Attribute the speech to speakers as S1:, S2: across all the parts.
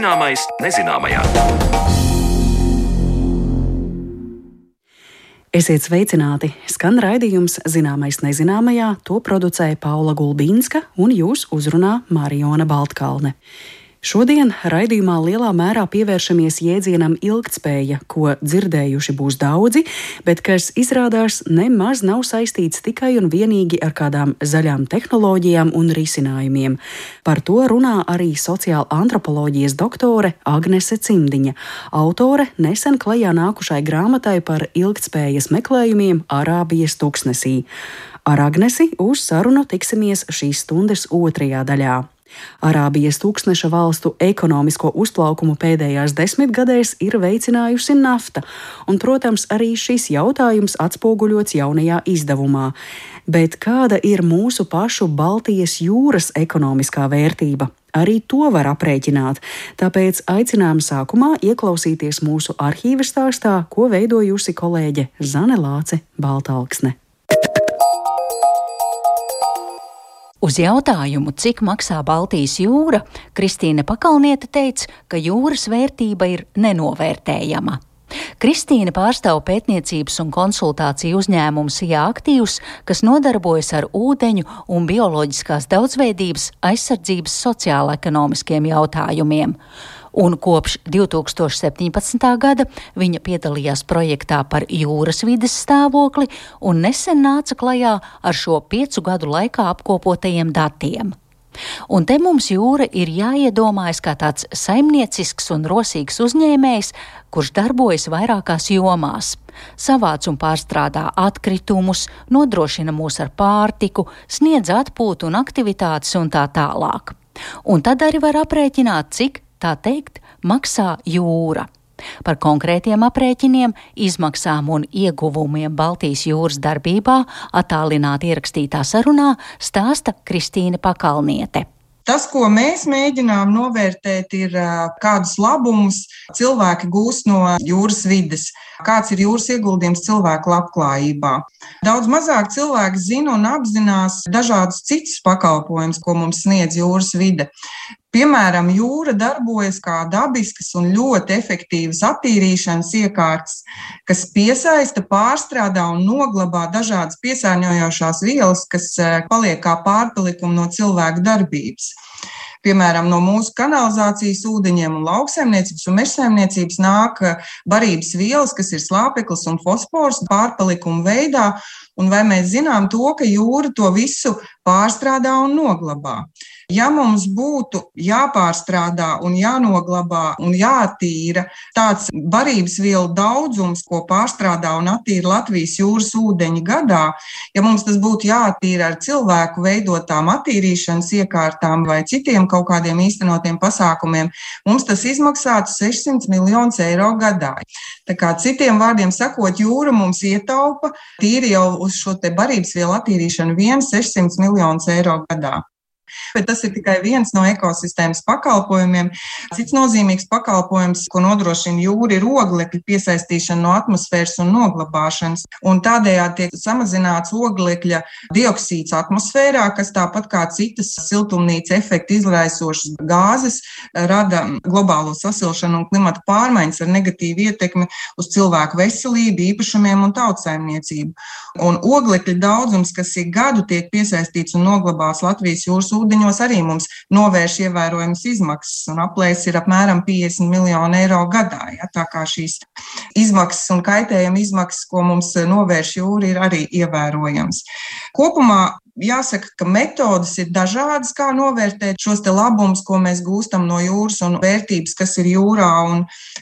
S1: Zināmais nezināmajā.
S2: Esiet sveicināti! Skan raidījums Zināmais nezināmajā, to producēja Paula Gulbīnska un jūs uzrunā Mariona Baltkalne. Šodien raidījumā lielā mērā pievēršamies jēdzienam ilgtspēja, ko dzirdējuši būs daudzi, bet kas izrādās nemaz nav saistīts tikai un vienīgi ar kādām zaļām tehnoloģijām un risinājumiem. Par to runā arī sociāla antropoloģijas doktore Agnese Cimdiņa, autore nesen klajā nākušai grāmatai par ilgtspējas meklējumiem Arābijas tuksnesī. Ar Agnesi uz sarunu tiksimies šīs stundas otrajā daļā. Arābijas tūkstneša valstu ekonomisko uzplaukumu pēdējās desmitgadēs ir veicinājusi nafta, un, protams, arī šis jautājums atspoguļots jaunajā izdevumā. Bet kāda ir mūsu pašu Baltijas jūras ekonomiskā vērtība? Arī to var aprēķināt, tāpēc aicinām sākumā ieklausīties mūsu arhīva stāstā, ko veidojusi kolēģe Zane Lāce Baltalksne.
S3: Uz jautājumu, cik maksā Baltijas jūra, Kristīne Pakalniete teica, ka jūras vērtība ir nenovērtējama. Kristīne pārstāv pētniecības un konsultāciju uzņēmumu SIA aktīvs, kas nodarbojas ar ūdeņu un bioloģiskās daudzveidības aizsardzības sociāla-ekonomiskiem jautājumiem un kopš 2017. gada viņa piedalījās projektā par jūras vides stāvokli un nesen nāca klajā ar šo piecu gadu laikā apkopotajiem datiem. Un te mums jūra ir jāiedomājas kā tāds saimniecisks un rosīgs uzņēmējs, kurš darbojas vairākās jomās. Savāc un pārstrādā atkritumus, nodrošina mūs ar pārtiku, sniedz atpūtu un aktivitātes un tā tālāk. Un tad arī var aprēķināt, cik tā teikt, maksā jūra. Par konkrētiem aprēķiniem, izmaksām un ieguvumiem Baltijas jūras darbībā attālināti ierakstītā sarunā stāsta Kristīne Pakalniete.
S4: Tas, ko mēs mēģinām novērtēt, ir kādus labumus cilvēki gūs no jūras vides, kāds ir jūras ieguldījums cilvēku labklājībā. Daudz mazāk cilvēki zina un apzinās dažādus citus pakalpojumus, ko mums sniedz jūras vide. Piemēram, jūra darbojas kā dabiskas un ļoti efektīvas attīrīšanas iekārtas, kas piesaista, pārstrādā un noglabā dažādas piesārņojošās vielas, kas eh, paliek kā pārpalikumi no cilvēku darbības. Piemēram, no mūsu kanalizācijas ūdeņiem un lauksaimniecības un mežsaimniecības nāk eh, barības vielas, kas ir slāpeklis un fosfors pārpalikuma veidā, un vai mēs zinām to, ka jūra to visu pārstrādā un noglabā. Ja mums būtu jāpārstrādā un jānoglabā un jātīra tāds barības vielu daudzums, ko pārstrādā un attīra Latvijas jūras ūdeņi gadā, ja mums tas būtu jātīra ar cilvēku veidotām attīrīšanas iekārtām vai citiem kaut kādiem īstenotiem pasākumiem, mums tas izmaksātu 600 miljonus eiro gadā. Tā kā citiem vārdiem sakot, jūra mums ietaupa tīri jau uz šo te barības vielu attīrīšanu 1 600 miljonus eiro gadā. Bet tas ir tikai viens no ekosistēmas pakalpojumiem. Cits nozīmīgs pakalpojums, ko nodrošina jūra, ir oglekļa piesaistīšana no atmosfēras un noglabāšanas. Un tādējādi tiek samazināts oglekļa dioksīds atmosfērā, kas tāpat kā citas siltumnīca efekta izraisošas gāzes rada globālo sasilšanu un klimata pārmaiņas ar negatīvu ietekmi uz cilvēku veselību, īpašumiem un tautsājumniecību. Un oglekļa daudzums, kas ik gadu tiek piesaistīts un noglabāts Latvijas jūras ūdeņos arī mums novērš ievērojamas izmaksas, un aplēs ir apmēram 50 miljonu eiro gadā. Ja? Tā kā šīs izmaksas un kaitējuma izmaksas, ko mums novērš jūra, ir arī ievērojams. Kopumā Jāsaka, ka metodas ir dažādas, kā novērtēt šos labumus, ko mēs gūstam no jūras un vērtības, kas ir jūrā.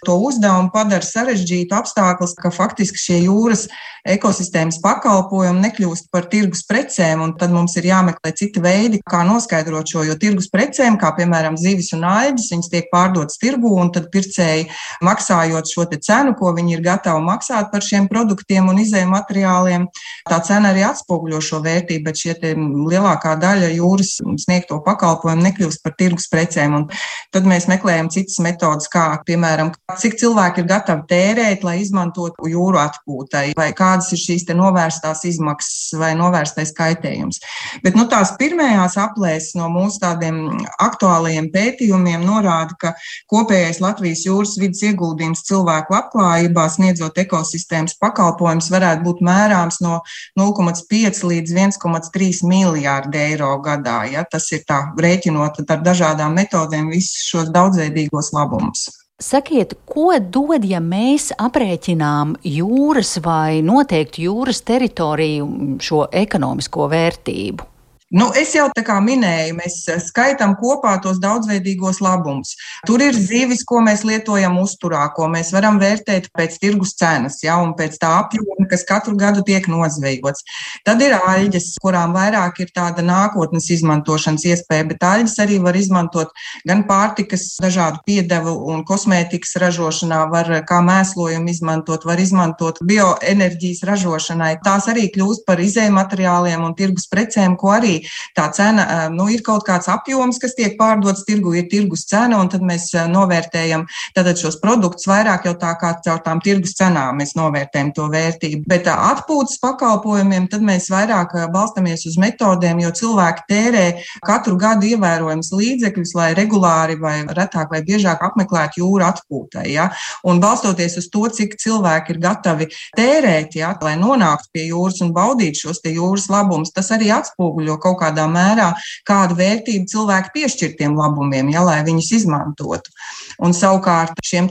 S4: To uzdevumu padara sarežģītu apstākļus, ka faktiski šie jūras ekosistēmas pakalpojumi nekļūst par tirgus precēm, un tad mums ir jāmeklē citi veidi, kā noskaidrot šo. Jo tirgus precēm, kā piemēram zivis un aļģis, viņas tiek pārdotas tirgu, un tad pircēji maksājot šo cenu, ko viņi ir gatavi maksāt par šiem produktiem un izējuma materiāliem, tā cena arī atspoguļo šo vērtību. Lielākā daļa jūras sniegto pakalpojumu nekļūst par tirgus precēm. Un tad mēs meklējam citas metodas, kā piemēram, cik cilvēki ir gatavi tērēt, lai izmantotu jūru atpūtai, vai kādas ir šīs novērstās izmaksas vai novērstais kaitējums. Bet nu, tās pirmajās aplēses no mūsu tādiem aktuālajiem pētījumiem norāda, ka kopējais Latvijas jūras vidas ieguldījums cilvēku labklājībā sniedzot ekosistēmas pakalpojumus varētu būt mērāms no 0,5 līdz 1,3 miljārdi eiro gadā. Ja? Tas ir tā rēķinot ar dažādām metodēm visus šos daudzveidīgos labumus.
S3: Sakiet, ko dod, ja mēs aprēķinām jūras vai noteikti jūras teritoriju šo ekonomisko vērtību?
S4: Nu, es jau tā kā minēju, mēs eh, skaitām kopā tos daudzveidīgos labumus. Tur ir zivis, ko mēs lietojam uzturā, ko mēs varam vērtēt pēc tirgus cenas, ja, un pēc tā apjoma, kas katru gadu tiek nozvejots. Tad ir aļģes, kurām vairāk ir tāda nākotnes izmantošanas iespēja, bet aļģes arī var izmantot gan pārtikas, dažādu piedevu un kosmētikas ražošanā, var kā mēslojumu izmantot, var izmantot bioenerģijas ražošanai. Tās arī kļūst par izējumateriāliem un tirgus precēm, ko arī tā cena, nu, ir kaut kāds apjoms, kas tiek pārdots tirgu, ir tirgus cena, un tad mēs novērtējam tātad šos produktus vairāk jau tā kā caur tām tirgus cenām mēs novērtējam to vērtību. Bet atpūtas pakalpojumiem tad mēs vairāk balstamies uz metodēm, jo cilvēki tērē katru gadu ievērojams līdzekļus, lai regulāri vai retāk vai biežāk apmeklētu jūru atpūtai. Ja? Un balstoties uz to, cik cilvēki ir gatavi tērēt, ja, lai nonāktu pie jūras un baudītu šos jūras labumus, tas arī atspoguļo kaut kādā mērā, kādu vērtību cilvēki piešķir tiem labumiem, ja, lai viņus izmantotu. Un savukārt šiem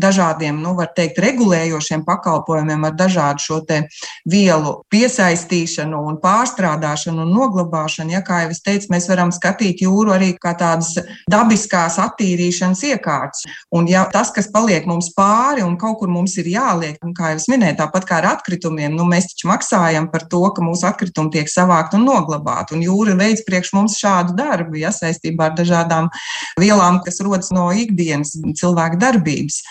S4: dažādiem, nu, var teikt, regulējošiem pakalpojumiem ar dažādu šo vielu piesaistīšanu un pārstrādāšanu un noglabāšanu, ja, kā jau es teicu, mēs varam skatīt jūru arī kā tādas dabiskās attīrīšanas iekārtas. Un ja tas, kas paliek mums pāri un kaut kur mums ir jāliek, un kā jau es minēju, tāpat kā ar atkritumiem, nu, mēs taču maksājam par to, ka mūsu atkritumi tiek savākti un noglabāti un jūra veids priekš mums šādu darbu, ja saistībā ar dažādām vielām, kas rodas no ikdienas cilvēka darbības.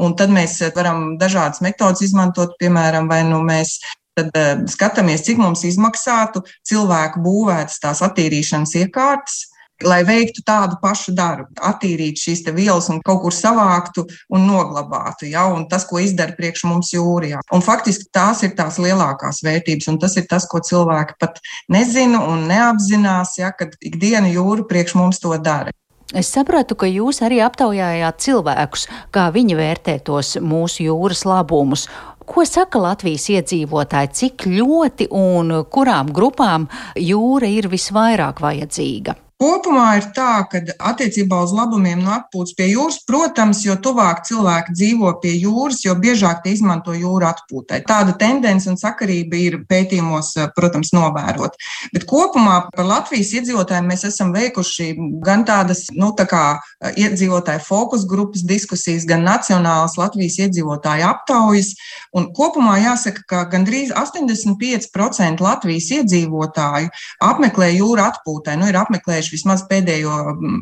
S4: Un tad mēs varam dažādas metodas izmantot, piemēram, vai nu mēs tad uh, skatāmies, cik mums izmaksātu cilvēku būvētas tās attīrīšanas iekārtas, lai veiktu tādu pašu darbu, attīrītu šīs vielas un kaut kur savāktu un noglabātu. Ja? Un tas, ko izdara priekš mums jūrijā. Un faktiski tās ir tās lielākās vērtības, un tas ir tas, ko cilvēki pat nezina un neapzinās, ja? kad ikdiena jūra priekš mums to dara.
S3: Es sapratu, ka jūs arī aptaujājāt cilvēkus, kā viņi vērtē tos mūsu jūras labumus. Ko saka Latvijas iedzīvotāji, cik ļoti un kurām grupām jūra ir visvairāk vajadzīga?
S4: Kopumā ir tā, ka attiecībā uz labumiem no atpūtas pie jūras, protams, jo tuvāk cilvēki dzīvo pie jūras, jo biežāk tie izmanto jūru atpūtai. Tāda tendence un sakarība ir pētījumos, protams, novērot. Bet kopumā par Latvijas iedzīvotājiem mēs esam veikuši gan tādas, nu, tā kā iedzīvotāju fokus grupas diskusijas, gan nacionālas Latvijas iedzīvotāju aptaujas. Un kopumā jāsaka, ka gandrīz 85% Latvijas iedzīvotāju apmeklē jūru atpūtai, nu, ir apmeklējuši tieši vismaz pēdējo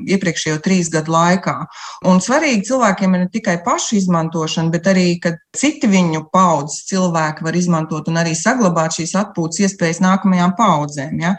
S4: iepriekšējo trīs gadu laikā. Un svarīgi cilvēkiem ir ne tikai pašu izmantošana, bet arī, ka citi viņu paudzes cilvēki var izmantot un arī saglabāt šīs atpūtas iespējas nākamajām paudzēm. Ja?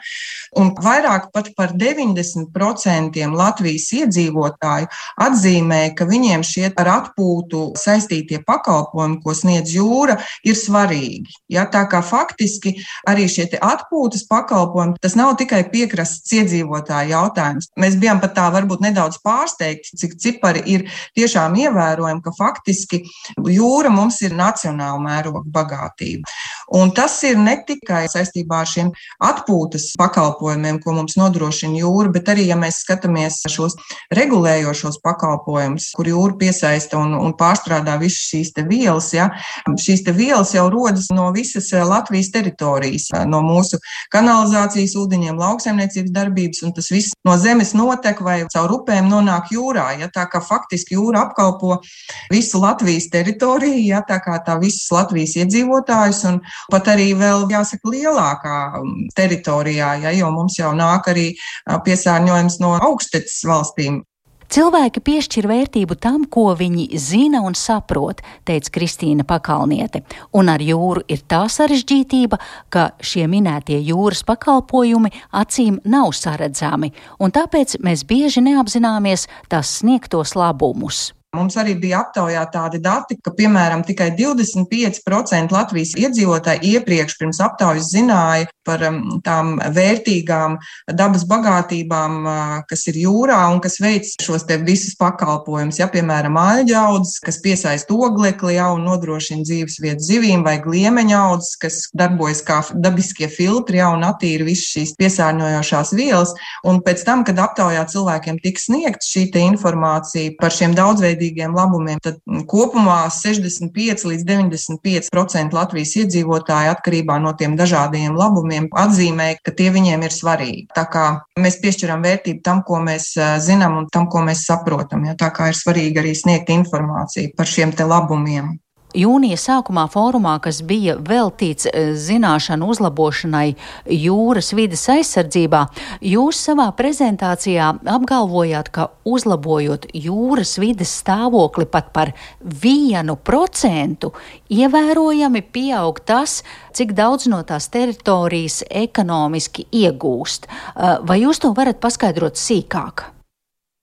S4: Un vairāk pat par 90% Latvijas iedzīvotāju atzīmē, ka viņiem šie ar atpūtu saistītie pakalpojumi, ko sniedz jūra, ir svarīgi. Ja, tā kā faktiski arī šie atpūtas pakalpojumi, tas nav tikai piekrastes iedzīvotāju jautājums. Mēs bijām pat tā varbūt nedaudz pārsteigti, cik cipari ir tiešām ievērojami, ka faktiski jūra mums ir nacionāla mēroga bagātība. Un tas ir ne tikai saistībā ar šiem atpūtas pakalpojumiem, ko mums nodrošina jūra, bet arī, ja mēs skatāmies šos regulējošos pakalpojumus, kur jūra piesaista un, un pārstrādā visas šīs vielas, ja, šīs vielas jau rodas no visas eh, Latvijas teritorijas, eh, no mūsu kanalizācijas ūdeņiem, lauksaimniecības darbības, un tas viss no zemes notek vai caur upēm nonāk jūrā. Ja, tā kā faktiski jūra apkalpo visu Latvijas teritoriju, ja, tā kā tā visas Latvijas iedzīvotājus, un pat arī vēl, jāsaka, lielākā mm, teritorijā, ja, jo mums jau nāk arī piesārņojums no augstecas valstīm.
S3: Cilvēki piešķir vērtību tam, ko viņi zina un saprot, teica Kristīna Pakalniete, un ar jūru ir tā sarežģītība, ka šie minētie jūras pakalpojumi acīm nav saredzami, un tāpēc mēs bieži neapzināmies tās sniegtos labumus.
S4: Mums arī bija aptaujā tādi dati, ka, piemēram, tikai 25% Latvijas iedzīvotāji iepriekš pirms aptaujas zināja par um, tām vērtīgām dabas bagātībām, uh, kas ir jūrā un kas veic šos te visus pakalpojumus. Ja, piemēram, aļģaudzes, kas piesaista oglekli jau un nodrošina dzīves vietu zivīm, vai gliemeņa audzes, kas darbojas kā dabiskie filtri jau un attīra visas šīs piesārņojošās vielas. Un pēc tam, kad aptaujā cilvēkiem tika sniegta šī informācija par šiem daudzveidīgiem labumiem, tad kopumā 65 līdz 95% Latvijas iedzīvotāji atkarībā no tiem dažādiem labumiem atzīmē, ka tie viņiem ir svarīgi. Tā kā mēs piešķiram vērtību tam, ko mēs zinām un tam, ko mēs saprotam. Ja? Tā kā ir svarīgi arī sniegt informāciju par šiem te labumiem.
S3: Jūnija sākumā fórumā, kas bija veltīts eh, zināšanu uzlabošanai jūras vidas aizsardzībā, jūs savā prezentācijā apgalvojāt, ka uzlabojot jūras vidas stāvokli pat par vienu procentu, ievērojami pieaug tas, cik daudz no tās teritorijas ekonomiski iegūst. Eh, vai jūs to varat paskaidrot sīkāk?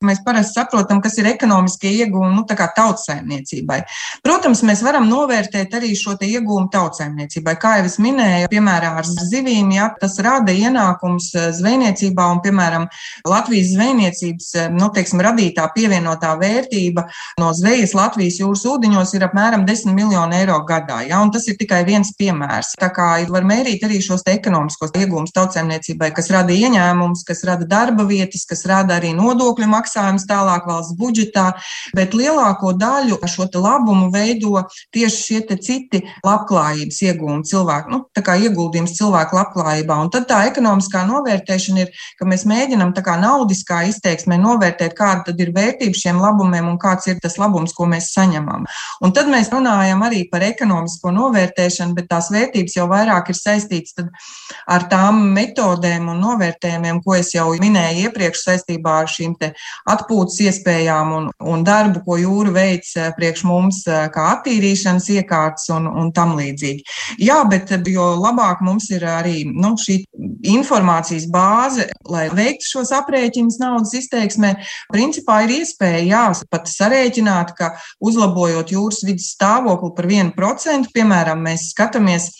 S4: Mēs parasti saprotam, kas ir ekonomiskie iegūmi nu, tautsēmniecībai. Protams, mēs varam novērtēt arī šo iegūmu tautsēmniecībai. Kā jau es minēju, piemēram, ar zivīm, ja, tas rada ienākums eh, zvejniecībā un, piemēram, Latvijas zvejniecības eh, nu, teiksim, radītā pievienotā vērtība no zvejas Latvijas jūras ūdeņos ir apmēram 10 miljonu eiro gadā. Ja, tas ir tikai viens piemērs. Tā kā var mērīt arī šos ekonomiskos iegūmus tautsēmniecībai, kas rada ieņēmumus, kas rada darba vietas, kas rada arī nodokļu maksājumus maksājums tālāk valsts budžetā, bet lielāko daļu šo labumu veido tieši šie citi labklājības iegūmi cilvēku, nu, tā kā ieguldījums cilvēku labklājībā. Un tad tā ekonomiskā novērtēšana ir, ka mēs mēģinam tā kā naudiskā izteiksmē novērtēt, kāda tad ir vērtība šiem labumiem un kāds ir tas labums, ko mēs saņemam. Un tad mēs runājam arī par ekonomisko novērtēšanu, bet tās vērtības jau vairāk ir saistītas ar tām metodēm un novērtējumiem, ko es jau minēju iepriekš saistībā ar šīm atpūtas iespējām un, un darbu, ko jūra veic eh, priekš mums, eh, kā attīrīšanas iekārtas un, un tam līdzīgi. Jā, bet eh, jo labāk mums ir arī nu, šī informācijas bāze, lai veiktu šos aprēķinus naudas izteiksmē, principā ir iespēja jā, pat sarēķināt, ka uzlabojot jūras vidas stāvokli par 1%, piemēram, mēs skatāmies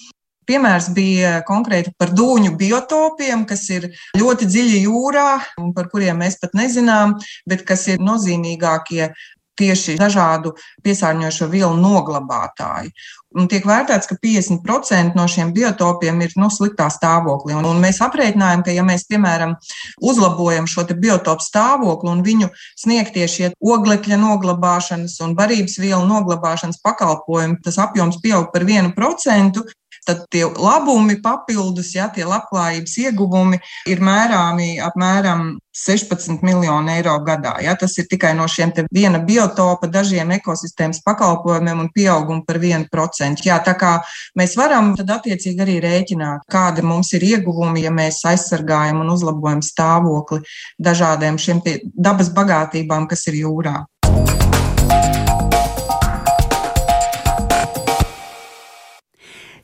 S4: Piemērs bija konkrēti par dūņu biotopiem, kas ir ļoti dziļi jūrā un par kuriem mēs pat nezinām, bet kas ir nozīmīgākie tieši dažādu piesārņojošo vielu noglabātāji. Un tiek vērtēts, ka 50% no šiem biotopiem ir nu, sliktā stāvoklī. Un, un mēs aprēķinājām, ka, ja mēs, piemēram, uzlabojam šo biotopu stāvokli un viņu sniegtie šie oglekļa noglabāšanas un barības vielu noglabāšanas pakalpojumi, tas apjoms pieaug par 1%, tad tie labumi papildus, ja tie labklājības ieguvumi ir mērāmi apmēram 16 miljonu eiro gadā. Ja, tas ir tikai no šiem viena biotopa, dažiem ekosistēmas pakalpojumiem un pieaugumu par 1%. Jā, tā kā mēs varam tad attiecīgi arī rēķināt, kādi mums ir ieguvumi, ja mēs aizsargājam un uzlabojam stāvokli dažādiem šiem dabas bagātībām, kas ir jūrā.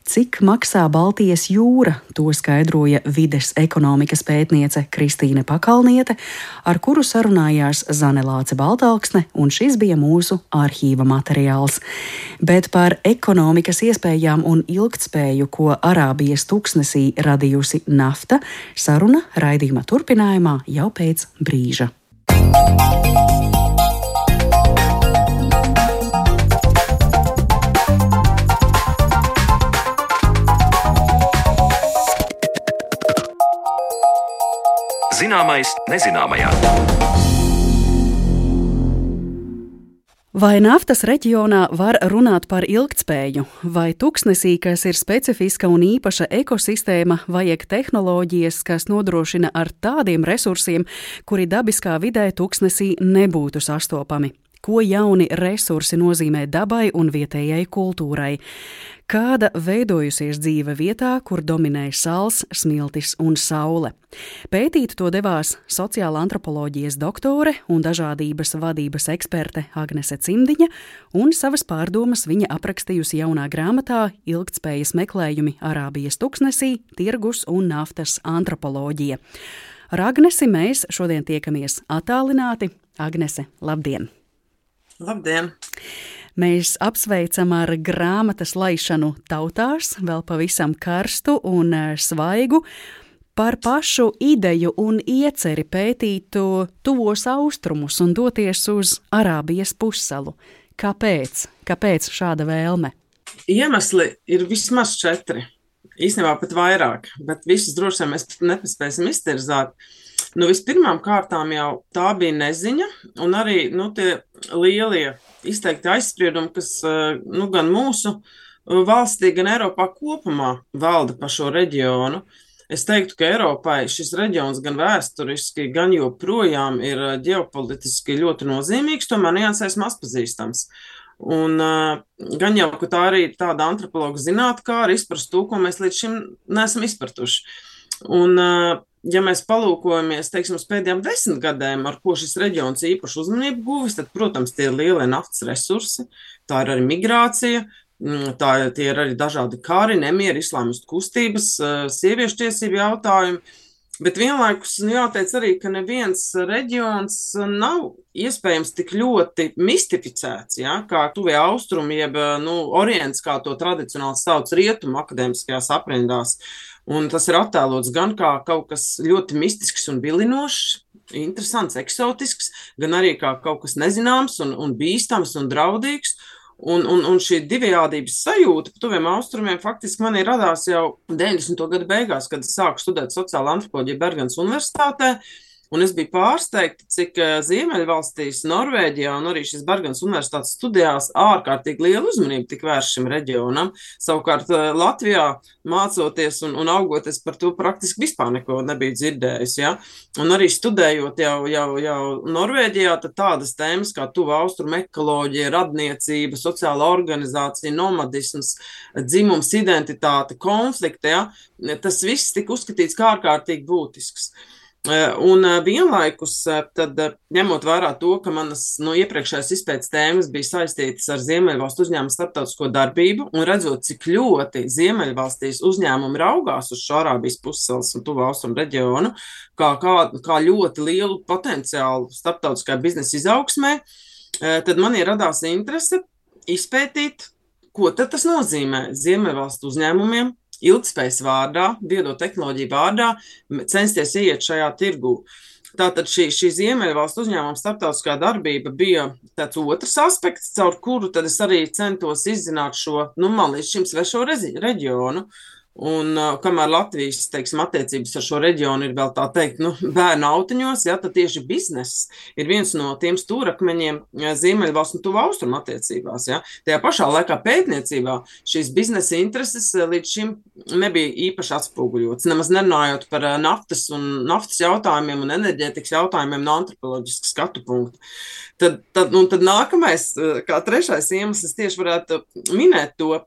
S2: Cik maksā Baltijas jūra, to skaidroja vides ekonomikas pētniece Kristīne Pakalniete, ar kuru sarunājās Zanelāce Baltāksne, un šis bija mūsu arhīva materiāls. Bet par ekonomikas iespējām un ilgtspēju, ko Arābijas tuksnesī radījusi nafta, saruna raidījuma turpinājumā jau pēc brīža. Zināmais nezināmajā. Vai naftas reģionā var runāt par ilgtspēju, vai tuksnesī, kas ir specifiska un īpaša ekosistēma, vajag tehnoloģijas, kas nodrošina ar tādiem resursiem, kuri dabiskā vidē tuksnesī nebūtu sastopami? Ko jauni resursi nozīmē dabai un vietējai kultūrai. Kāda veidojusies dzīve vietā, kur dominē sāls, smiltis un saule? Pētīt to devās sociāla antropoloģijas doktore un dažādības vadības eksperte Agnese Cimdiņa, un savas pārdomas viņa aprakstījusi jaunā grāmatā Ilgtspējas meklējumi Arābijas tuksnesī, tirgus un naftas antropoloģija. Ar Agnesi mēs šodien tiekamies attālināti. Agnese, labdien!
S1: Labdien!
S2: Mēs apsveicam ar grāmatas laišanu tautās, vēl pavisam karstu un e, svaigu, par pašu ideju un ieceri pētīt tuvos austrumus un doties uz Arābijas pussalu. Kāpēc? Kāpēc šāda vēlme?
S1: Iemesli ir vismaz četri. Īstenībā pat vairāk, bet visus droši vien mēs nepaspēsim iztirzāt. Nu, vispirmām kārtām jau tā bija neziņa, un arī nu, tie lielie izteikti aizspriedumi, kas eh, nu, gan mūsu eh, valstī, gan Eiropā kopumā valda pa šo reģionu. Es teiktu, ka Eiropai šis reģions gan vēsturiski, gan joprojām ir eh, ģeopolitiski ļoti nozīmīgs, tomēr niansēs mazpazīstams. Un uh, gan jau, ka tā arī ir tāda antropologa zinātnē, kā arī izprast to, ko mēs līdz šim neesam izpratuši. Un, ja mēs palūkojamies, teiksim, uz pēdējām desmitgadēm, ar ko šis reģions īpaši uzmanību guvis, tad, protams, tie ir lielie naftas resursi, tā ir arī migrācija, tā tie ir arī dažādi kari, nemieri, islāmistu kustības, sieviešu tiesību jautājumi. Bet vienlaikus nu, jāteic arī, ka neviens reģions nav iespējams tik ļoti mistificēts, ja, kā tuvie austrumi, jeb nu, orients, kā to tradicionāli sauc rietumu akadēmiskajās aprindās. Uh, Un tas ir attēlots gan kā kaut kas ļoti mistisks un vilinošs, interesants, eksotisks, gan arī kā kaut kas nezināms un, un bīstams un draudīgs. Un, un, un šī divējādības sajūta par tuviem austrumiem faktiski man ir radās jau 90. gadu beigās, kad es sāku studēt sociālo antropoloģiju Bergens Universitātē. Uh, Un es biju pārsteigta, cik eh, Ziemeļvalstīs, Norvēģijā un arī šīs Bergens universitātes studijās ārkārtīgi liela uzmanība tika vērsta šim reģionam. Savukārt eh, Latvijā mācoties un, un augoties par to praktiski vispār neko nebija dzirdējis. Ja? Un arī studējot jau, jau, jau Norvēģijā, tad tādas tēmas kā tuva austrumu ekoloģija, radniecība, sociāla organizācija, nomadisms, dzimums, identitāte, konflikti, ja? tas viss tika uzskatīts kā ārkārtīgi būtisks. Eh, un eh, vienlaikus, eh, tad, ņemot vērā to, ka manas nu, iepriekšējās izpētes tēmas bija saistītas ar Ziemeļvalstu uzņēmumu starptautisko darbību, un redzot, cik ļoti Ziemeļvalstīs uzņēmumi raugās uz šo Arābijas pusceles un tuvu austrumu reģionu, kā, kā, kā ļoti lielu potenciālu starptautiskā biznesa izaugsmē, tad man ir radās interese izpētīt, ko tas nozīmē Ziemeļvalstu uzņēmumiem ilgspējas vārdā, viedo tehnoloģiju vārdā, censties iet šajā tirgū. Tātad šī, šī Ziemeļvalstu uzņēmuma starptautiskā darbība bija tāds otrs aspekts, caur kuru tad es arī centos izzināt šo, nu, man līdz šim svešo reģionu. Un, uh, kamēr Latvijas teiksim, attiecības ar šo reģionu ir vēl tā teikt, nu, bērnu autiņos, ja, tad tieši bizness ir viens no tiem stūrakmeņiem Ziemeļvalsts un tuvu austrumu attiecībās. Ja. Tajā pašā laikā pētniecībā šīs biznesa intereses līdz šim nebija īpaši atspoguļotas. Nemaz nerunājot par naftas un naftas jautājumiem un enerģētikas jautājumiem no antropoloģiska skatu punkta. Tad, tad, nu, tad nākamais, kā trešais iemesls, tieši varētu minēt to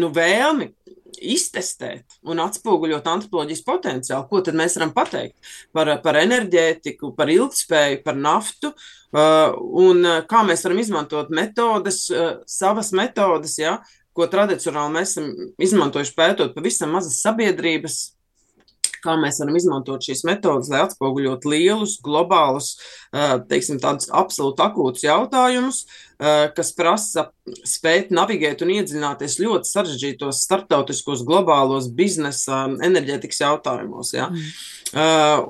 S1: nu, vēlmi iztestēt un atspoguļot antropoloģijas potenciālu. Ko tad mēs varam pateikt par, par enerģētiku, par ilgspēju, par naftu uh, un uh, kā mēs varam izmantot metodes, uh, savas metodes, ja, ko tradicionāli mēs esam izmantojuši pētot pavisam mazas sabiedrības kā mēs varam izmantot šīs metodas, lai atspoguļot lielus, globālus, teiksim, tādus absolūti akūtus jautājumus, kas prasa spēt navigēt un iedziļināties ļoti sarežģītos starptautiskos, globālos biznesa, enerģētikas jautājumos. Ja? Mm.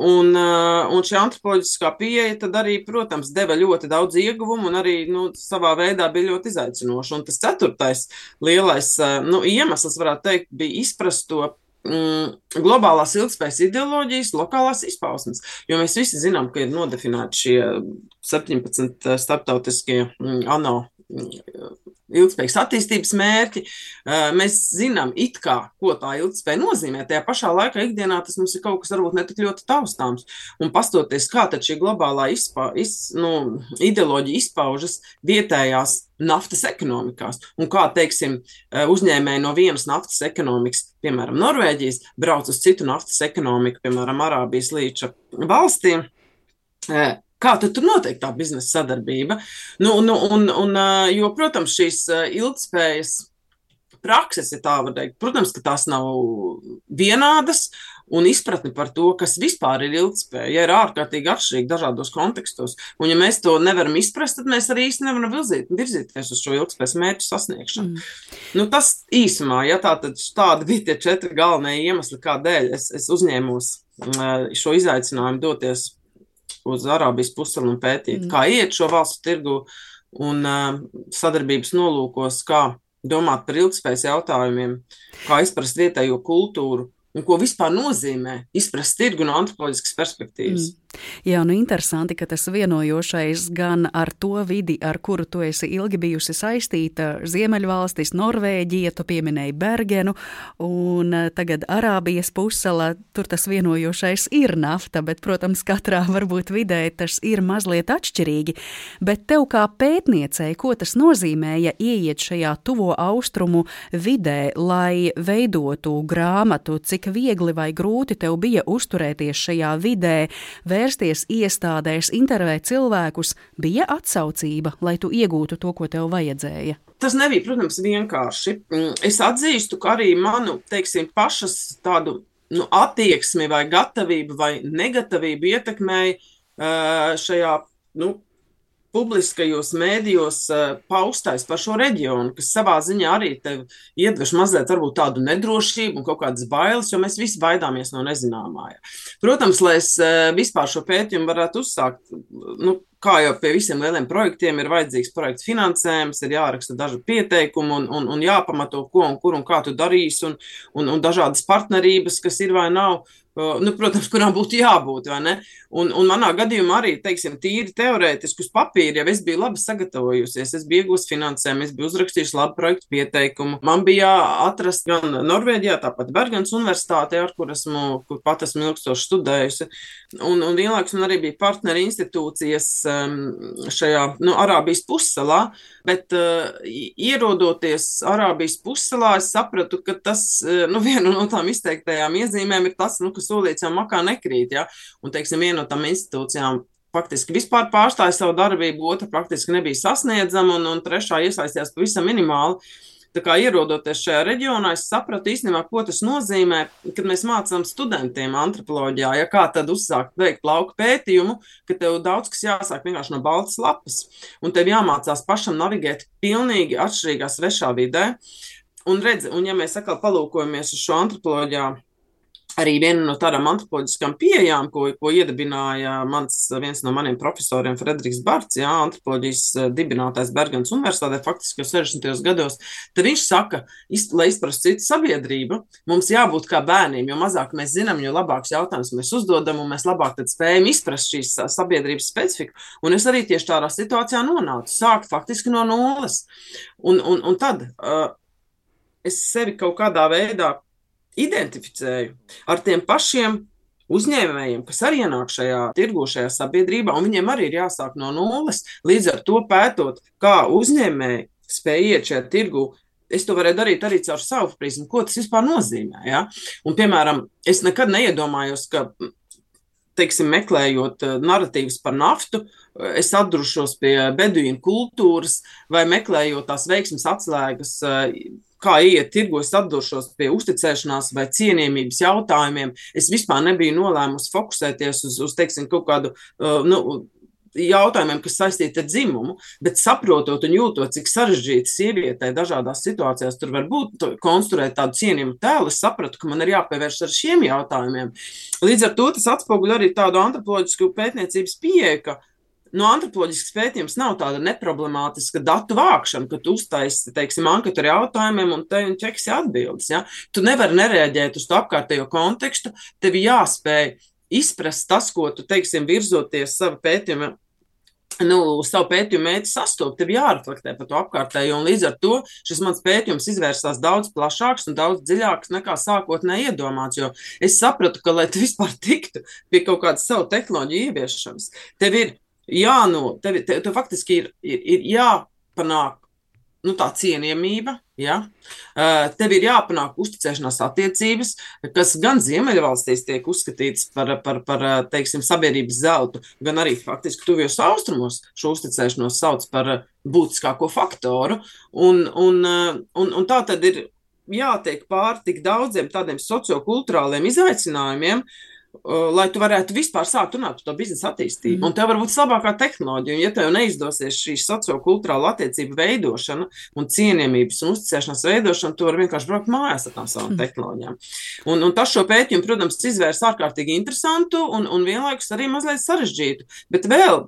S1: Un, un šī antropoloģiskā pieeja tad arī, protams, deva ļoti daudz ieguvumu un arī nu, savā veidā bija ļoti izaicinoša. Un tas ceturtais lielais nu, iemesls, varētu teikt, bija izprast to mm, globālās ilgspējas ideoloģijas, lokālās izpausmes. Jo mēs visi zinām, ka ir nodefinēti šie 17 starptautiskie mm, ANO mm, ilgspējīgas attīstības mērķi. Mēs zinām, kā, ko tā ilgspēja nozīmē. Tajā pašā laikā ikdienā tas mums ir kaut kas varbūt ne tik ļoti taustāms. Un pastoties, kā šī globālā izpa, iz, nu, ideoloģija izpaužas vietējās naftas ekonomikās. Un kā, teiksim, uzņēmēji no vienas naftas ekonomikas, piemēram, Norvēģijas, brauc uz citu naftas ekonomiku, piemēram, Arābijas līča valstīm Kā tad tur notiek tā biznesa sadarbība? Nu, nu, un, un, jo, protams, šīs ilgspējas prakses, ja tā var teikt, protams, ka tās nav vienādas, un izpratne par to, kas vispār ir ilgspēja, ja ir ārkārtīgi atšķirīgi dažādos kontekstos. Un, ja mēs to nevaram izprast, tad mēs arī īsti nevaram virzīt, virzīties uz šo ilgspējas mērķu sasniegšanu. Mm. Nu, tas īsumā, ja tā tad tādi bija tie četri galvenie iemesli, kādēļ es, es uzņēmos šo izaicinājumu doties uz Arābijas puseli un pētīt, mm. kā iet šo valstu tirgu un uh, sadarbības nolūkos, kā domāt par ilgspējas jautājumiem, kā izprast vietējo kultūru un ko vispār nozīmē izprast tirgu no antropoloģiskas perspektīvas. Mm.
S2: Jā, nu interesanti, ka tas vienojošais gan ar to vidi, ar kuru tu esi ilgi bijusi saistīta, Ziemeļvalstis, Norvēģija, tu pieminēji Bergenu, un eh, tagad Arābijas pusela, tur tas vienojošais ir nafta, bet, protams, katrā varbūt vidē tas ir mazliet atšķirīgi. Bet tev kā pētniecei, ko tas nozīmēja ieiet šajā tuvo austrumu vidē, lai veidotu grāmatu, cik viegli vai grūti tev bija uzturēties šajā vidē, vērsties iestādēs, intervēt cilvēkus, bija atsaucība, lai tu iegūtu to, ko tev vajadzēja?
S1: Tas nebija, protams, vienkārši. Mm, es atzīstu, ka arī manu, teiksim, pašas tādu nu, attieksmi vai gatavību vai negatavību ietekmēja šajā nu, publiskajos mēdījos uh, paustais par šo reģionu, kas savā ziņā arī iedvež mazliet varbūt tādu nedrošību un kaut kādas bailes, jo mēs visi baidāmies no nezināmā. Protams, lai es uh, vispār šo pētījumu varētu uzsākt, nu, kā jau pie visiem lieliem projektiem ir vajadzīgs projekta finansējums, ir jāraksta daži pieteikumi un, un, un jāpamato, ko un kur un kā tu darīsi, un, un, un dažādas partnerības, kas ir vai nav. Nu, protams, kurām būtu jābūt. Un, un manā gadījumā arī, teiksim, tīri teorētiski uz papīra, ja es biju labi sagatavojusies, es biju iegūst finansējumu, es biju uzrakstījis labu projektu pieteikumu. Man bija jāatrast gan Norvēģijā, tāpat Bergens universitātē, ar kur esmu, kur pat esmu ilgstoši studējusi. Un, un vienlaikus man arī bija partneri institūcijas um, šajā nu, Arābijas pussalā, bet uh, ierodoties Arābijas pussalā, es sapratu, ka tas, uh, nu, viena no tām izteiktajām iezīmēm ir tas, nu, ka solīts jau makā nekrīt, ja, un, teiksim, viena no tām institūcijām faktiski vispār pārstāja savu darbību, otra praktiski nebija sasniedzama, un, un trešā iesaistījās pavisam minimāli. Tā kā ierodoties šajā reģionā, es sapratu īstenībā, ko tas nozīmē, kad mēs mācām studentiem antropoloģijā, ja kā tad uzsākt veikt lauku pētījumu, ka tev daudz kas jāsāk vienkārši no baltas lapas, un tev jāmācās pašam navigēt pilnīgi atšķirīgā svešā vidē. Un, redz, un ja mēs atkal palūkojamies uz šo antropoloģiju arī viena no tādām antropoloģiskām pieejām, ko, ko iedibināja mans, viens no maniem profesoriem, Frederiks Barts, jā, antropoloģijas eh, dibinātājs Bergens Universitātē, faktiski jau 60. gados, tad viņš saka, iz, lai izprastu citu sabiedrību, mums jābūt kā bērniem, jo mazāk mēs zinām, jo labāks jautājums mēs uzdodam, un mēs labāk spējam izprast šīs sabiedrības specifiku. Un es arī tieši tādā situācijā nonācu, sākt faktiski no nulles. Un, un, un tad uh, es sevi kaut kādā veidā identificēju ar tiem pašiem uzņēmējiem, kas arī ienāk šajā tirgu, šajā sabiedrībā, un viņiem arī ir jāsāk no nulles. Līdz ar to pētot, kā uzņēmēji spēj iet šajā tirgu. Es to varēju darīt arī caur savu prizmu, ko tas vispār nozīmē. Ja? Un, piemēram, es nekad neiedomājos, ka, teiksim, meklējot eh, narratīvas par naftu, es atdrušos pie beduīnu kultūras vai meklējot tās veiksmes atslēgas eh, kā iet tirgu, es atdošos pie uzticēšanās vai cienījamības jautājumiem. Es vispār nebiju nolēmusi fokusēties uz, uz teiksim, kaut kādu. Uh, nu, jautājumiem, kas saistīti ar dzimumu, bet saprotot un jūtot, cik sarežģīti sievietei dažādās situācijās tur var būt, konstruēt tādu cienījumu tēlu, es sapratu, ka man ir jāpievērš ar šiem jautājumiem. Līdz ar to tas atspoguļo arī tādu antropoloģisku pētniecības pieeju, ka no antropoloģiskas pētījums nav tāda neproblemātiska datu vākšana, ka tu uztaisi, teiksim, anketu ar jautājumiem un te un ķeksi atbildes. Ja? Tu nevari nereaģēt uz to apkārtējo kontekstu, tev jāspēj izprast tas, ko tu, teiksim, virzoties sava pētījuma nu, savu pētījumu mērķi sastopt, tev jāreflektē par to apkārtējo. Līdz ar to šis mans pētījums izvērsās daudz plašāks un daudz dziļāks nekā sākotnēji iedomāts. Jo es sapratu, ka, lai tu vispār tiktu pie kaut kādas savu tehnoloģiju ieviešanas, tev ir jāno, tev, tev, tev faktiski ir, ir, ir jāpanāk nu, tā cienījamība. Ja? Tev ir jāpanāk uzticēšanās attiecības, kas gan Ziemeļvalstīs tiek uzskatītas par, par, par teiksim, sabiedrības zeltu, gan arī faktiski tuvijos austrumos šo uzticēšanos sauc par būtiskāko faktoru. Un, un, un, un tā tad ir jātiek pāri tik daudziem tādiem sociokulturāliem izaicinājumiem, uh, lai tu varētu vispār sākt runāt par to biznesa attīstību. Mm. Un tev var būt labākā tehnoloģija. Un, ja tev neizdosies šī sociokulturāla attiecība veidošana un cienījamības un uzticēšanās veidošana, tu vari vienkārši braukt mājās ar tām savām mm. tehnoloģijām. Un, un tas šo pētījumu, protams, izvērs ārkārtīgi interesantu un, un vienlaikus arī mazliet sarežģītu. Bet vēl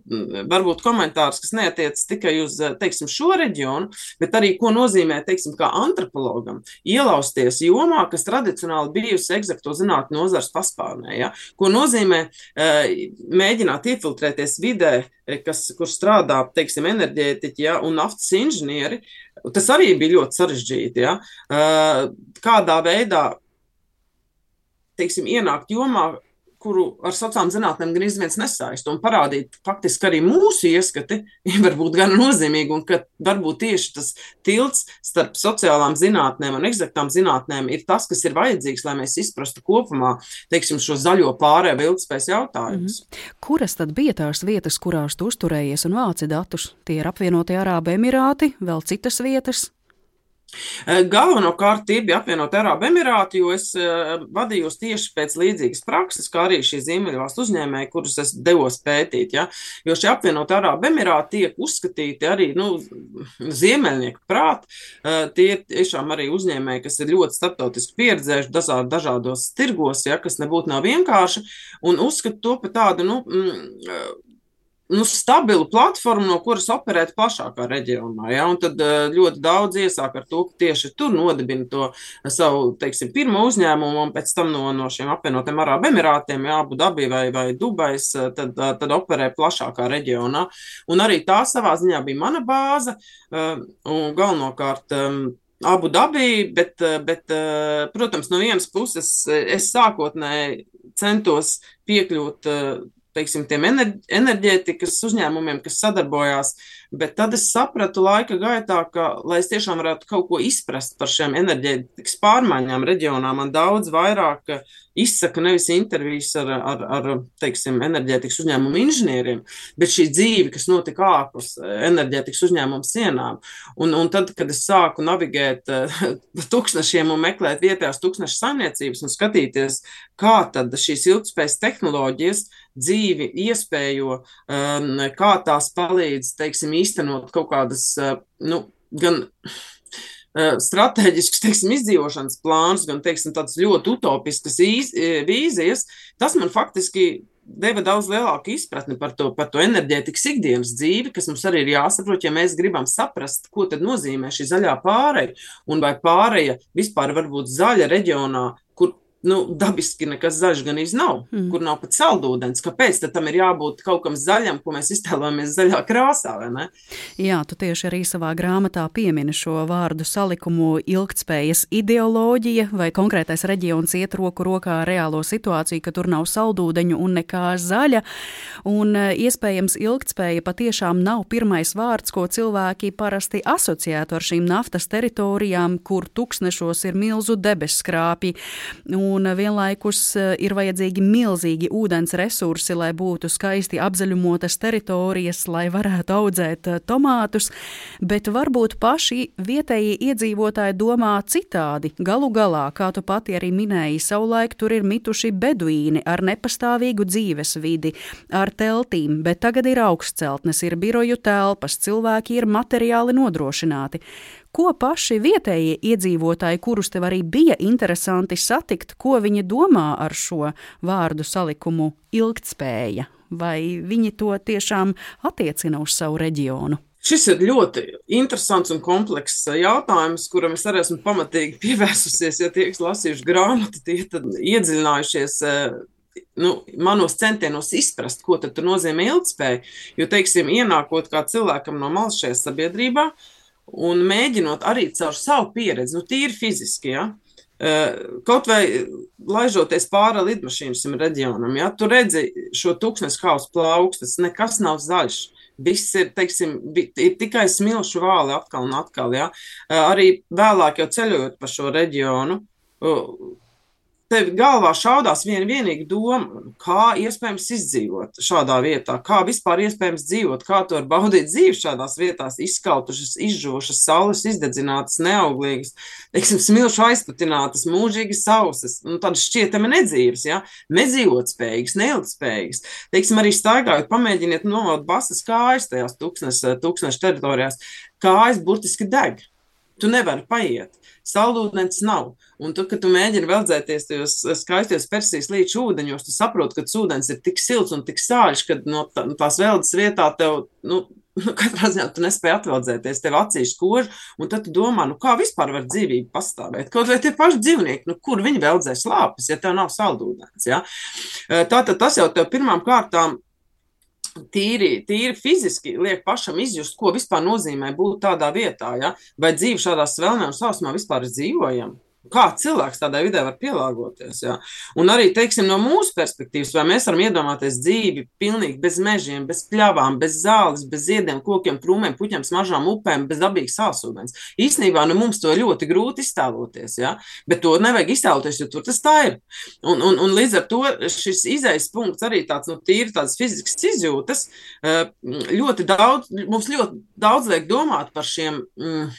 S1: varbūt komentārs, kas neatiec tikai uz teiksim, šo reģionu, bet arī ko nozīmē teiksim, kā antropologam ielausties jomā, kas tradicionāli bijusi eksakto zinātņu nozars paspārnē. Ja? Ko nozīmē eh, mēģināt iefiltrēties vidē, eh, kas, kur strādā, teiksim, enerģētiķi ja, un naftas inženieri. Tas arī bija ļoti sarežģīti. Ja? Eh, kādā veidā, teiksim, ienākt jomā, kuru ar sociālām zinātnēm gan izviens nesaist, un parādīt faktiski arī mūsu ieskati, var būt gan nozīmīgi, un ka varbūt tieši tas tilts starp sociālām zinātnēm un eksaktām zinātnēm ir tas, kas ir vajadzīgs, lai mēs izprastu kopumā, teiksim, šo zaļo pārēju vai ilgspējas jautājumus. Mm
S2: -hmm. Kuras tad bija tās vietas, kurās tu uzturējies un vāci datus? Tie ir apvienotie Arābu Emirāti, vēl citas vietas?
S1: Eh, galvenokārt tie bija apvienot Arābu Emirāti, jo es uh, vadījos tieši pēc līdzīgas prakses, kā arī šī Ziemeļvalstu uzņēmēji, kurus es devos pētīt. Ja? Jo šie apvienot Arābu Emirāti tiek uzskatīti arī nu, ziemeļnieku prāt. Uh, tie ir tiešām arī uzņēmēji, kas ir ļoti starptautiski pieredzējuši dažād, dažādos tirgos, ja? kas nebūtu nav vienkārši, un uzskata to par tādu, nu, mm, nu, stabilu platformu, no kuras operēt plašākā reģionā. Ja? Un tad eh, ļoti daudz iesāk ar to, ka tieši tur nodibina to savu teiksim, pirmo uzņēmumu, un pēc tam no, no šiem apvienotiem Arābu Emirātiem, ja Abu Dabī vai, vai Dubais, eh, tad, eh, tad operē plašākā reģionā. Un arī tā savā ziņā bija mana bāze, un galvenokārt. Abu dabī, bet, bet, protams, no vienas puses es sākotnēji centos piekļūt teiksim, tiem enerģētikas uzņēmumiem, kas sadarbojās Bet tad es sapratu laika gaitā, ka, lai es tiešām varētu kaut ko izprast par šiem enerģētikas pārmaiņām reģionā, man daudz vairāk izsaka nevis intervijas ar, ar, ar teiksim, enerģētikas uzņēmumu inženieriem, bet šī dzīve, kas notika ārpus enerģētikas uzņēmumu sienām. Un, un tad, kad es sāku navigēt pa tūkstošiem un meklēt vietējās tūkstošu saimniecības un skatīties, kā tad šīs ilgspējas tehnoloģijas dzīvi iespējo, kā tās palīdz, teiksim, īstenot kaut kādas, uh, nu, gan uh, strateģiskus, teiksim, izdzīvošanas plānus, gan, teiksim, tādas ļoti utopiskas uh, vīzijas, tas man faktiski deva daudz lielāku izpratni par to, par to enerģētikas ikdienas dzīvi, kas mums arī ir jāsaprot, ja mēs gribam saprast, ko tad nozīmē šī zaļā pāreja, un vai pāreja vispār var būt zaļa reģionā, nu, dabiski nekas zaļš gan nav, mm. kur nav pat saldūdens. Kāpēc tam ir jābūt kaut kam zaļam, ko mēs iztēlojamies zaļā krāsā?
S2: Jā, tu tieši arī savā grāmatā piemini šo vārdu salikumu ilgtspējas ideoloģija, vai konkrētais reģions iet roku rokā ar reālo situāciju, ka tur nav saldūdeņu un nekā zaļa. Un e, iespējams, ilgtspēja patiešām nav pirmais vārds, ko cilvēki parasti asociētu ar šīm naftas teritorijām, kur tuksnešos ir milzu debesskrāpji. Un un vienlaikus eh, ir vajadzīgi milzīgi ūdens resursi, lai būtu skaisti apzaļumotas teritorijas, lai varētu audzēt eh, tomātus, bet varbūt paši vietējie iedzīvotāji domā citādi. Galu galā, kā tu pati arī minēji, savulaik tur ir mituši beduīni ar nepastāvīgu dzīves vidi, ar teltīm, bet tagad ir augstceltnes, ir biroju telpas, cilvēki ir materiāli nodrošināti. Ko paši vietējie iedzīvotāji, kurus tev arī bija interesanti satikt, ko viņi domā ar šo vārdu salikumu ilgtspēja? Vai viņi to tiešām attiecina uz savu reģionu?
S1: Šis ir ļoti interesants un komplekss jautājums, kuram es arī esmu pamatīgi pievērsusies. Ja tie, kas lasījuši grāmatu, tie ir iedziļinājušies eh, nu, manos centienos izprast, ko tad nozīmē ilgspēja. Jo, teiksim, ienākot kā cilvēkam no malas šajā sabiedrībā un mēģinot arī caur savu pieredzi, nu, tīri fiziski, ja, kaut vai laižoties pāri lidmašīnas reģionam, ja, tu redzi šo tūkstnes hausu plaukstas, nekas nav zaļš. Viss ir, teiksim, ir tikai smilšu vāli atkal un atkal. Ja. Arī vēlāk jau ceļojot pa šo reģionu, tev galvā šaudās viena vienīga doma, kā iespējams izdzīvot šādā vietā, kā vispār iespējams dzīvot, kā tu vari baudīt dzīvi šādās vietās, izskautušas, izžuvušas, saules izdedzinātas, neauglīgas, teiksim, smilšu aizputinātas, mūžīgi sausas, nu, tādas šķietami nedzīves, ja, nedzīvot spējīgas, neilgtspējīgas. Teiksim, arī staigājot, pamēģiniet novelt basas kājas tajās tūkstnešu teritorijās, kājas burtiski deg. Tu nevari paiet. Saldūdens nav. Un tu, kad tu mēģini veldzēties tajos skaistos Persijas līča ūdeņos, tu saproti, ka ūdens ir tik silts un tik sāļš, ka no tā, tās veldes vietā tev, nu, nu, katrā ziņā tu nespēji atveldzēties, tev acīs koža, un tad tu domā, nu, kā vispār var dzīvība pastāvēt. Kaut vai tie paši dzīvnieki, nu, kur viņi veldzēs lāpes, ja tev nav saldūdens. Ja? Tātad tas jau tev pirmām kārtām tīri, tīri fiziski liek pašam izjust, ko vispār nozīmē būt tādā vietā, ja? vai dzīve šādā svelnē un sausumā vispār ir dzīvojama. Kā cilvēks tādai vidē var pielāgoties? Jā. Un arī teiksim, no mūsu perspektīvas, vai mēs varam iedomāties dzīvi pilnīgi bez mežiem, bez pļavām, bez zāles, bez ziediem, kokiem, krūmiem, puķiem, smaržām, upēm, bez dabīgas sāsūdens. Īsnībā nu, mums to ļoti grūti iztēloties, jā. bet to nevajag iztēloties, jo tur tas tā ir. Un, un, un līdz ar to šis izejas punkts arī tāds nu, tīri tāds fizisks izjūtas eh, ļoti daudz, mums ļoti daudz liek domāt par šiem. Mm,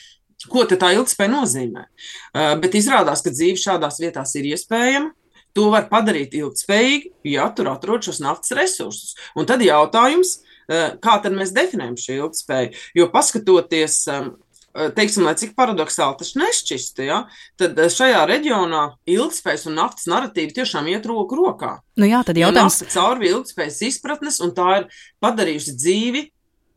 S1: Ko tā ilgspēja nozīmē? Uh, bet izrādās, ka dzīve šādās vietās ir iespējama. To var padarīt ilgspējīgi, ja tur atrod šos naftas resursus. Un tad jautājums, uh, kā tad mēs definējam šo ilgspēju? Jo paskatoties, um, teiksim, lai cik paradoxāli tas nešķistu, ja, tad šajā reģionā ilgspējas un naftas narratīva tiešām iet roku rokā.
S2: Nu jā, tad jautājums.
S1: Ja caur ilgspējas izpratnes, un tā ir padarījusi dzīvi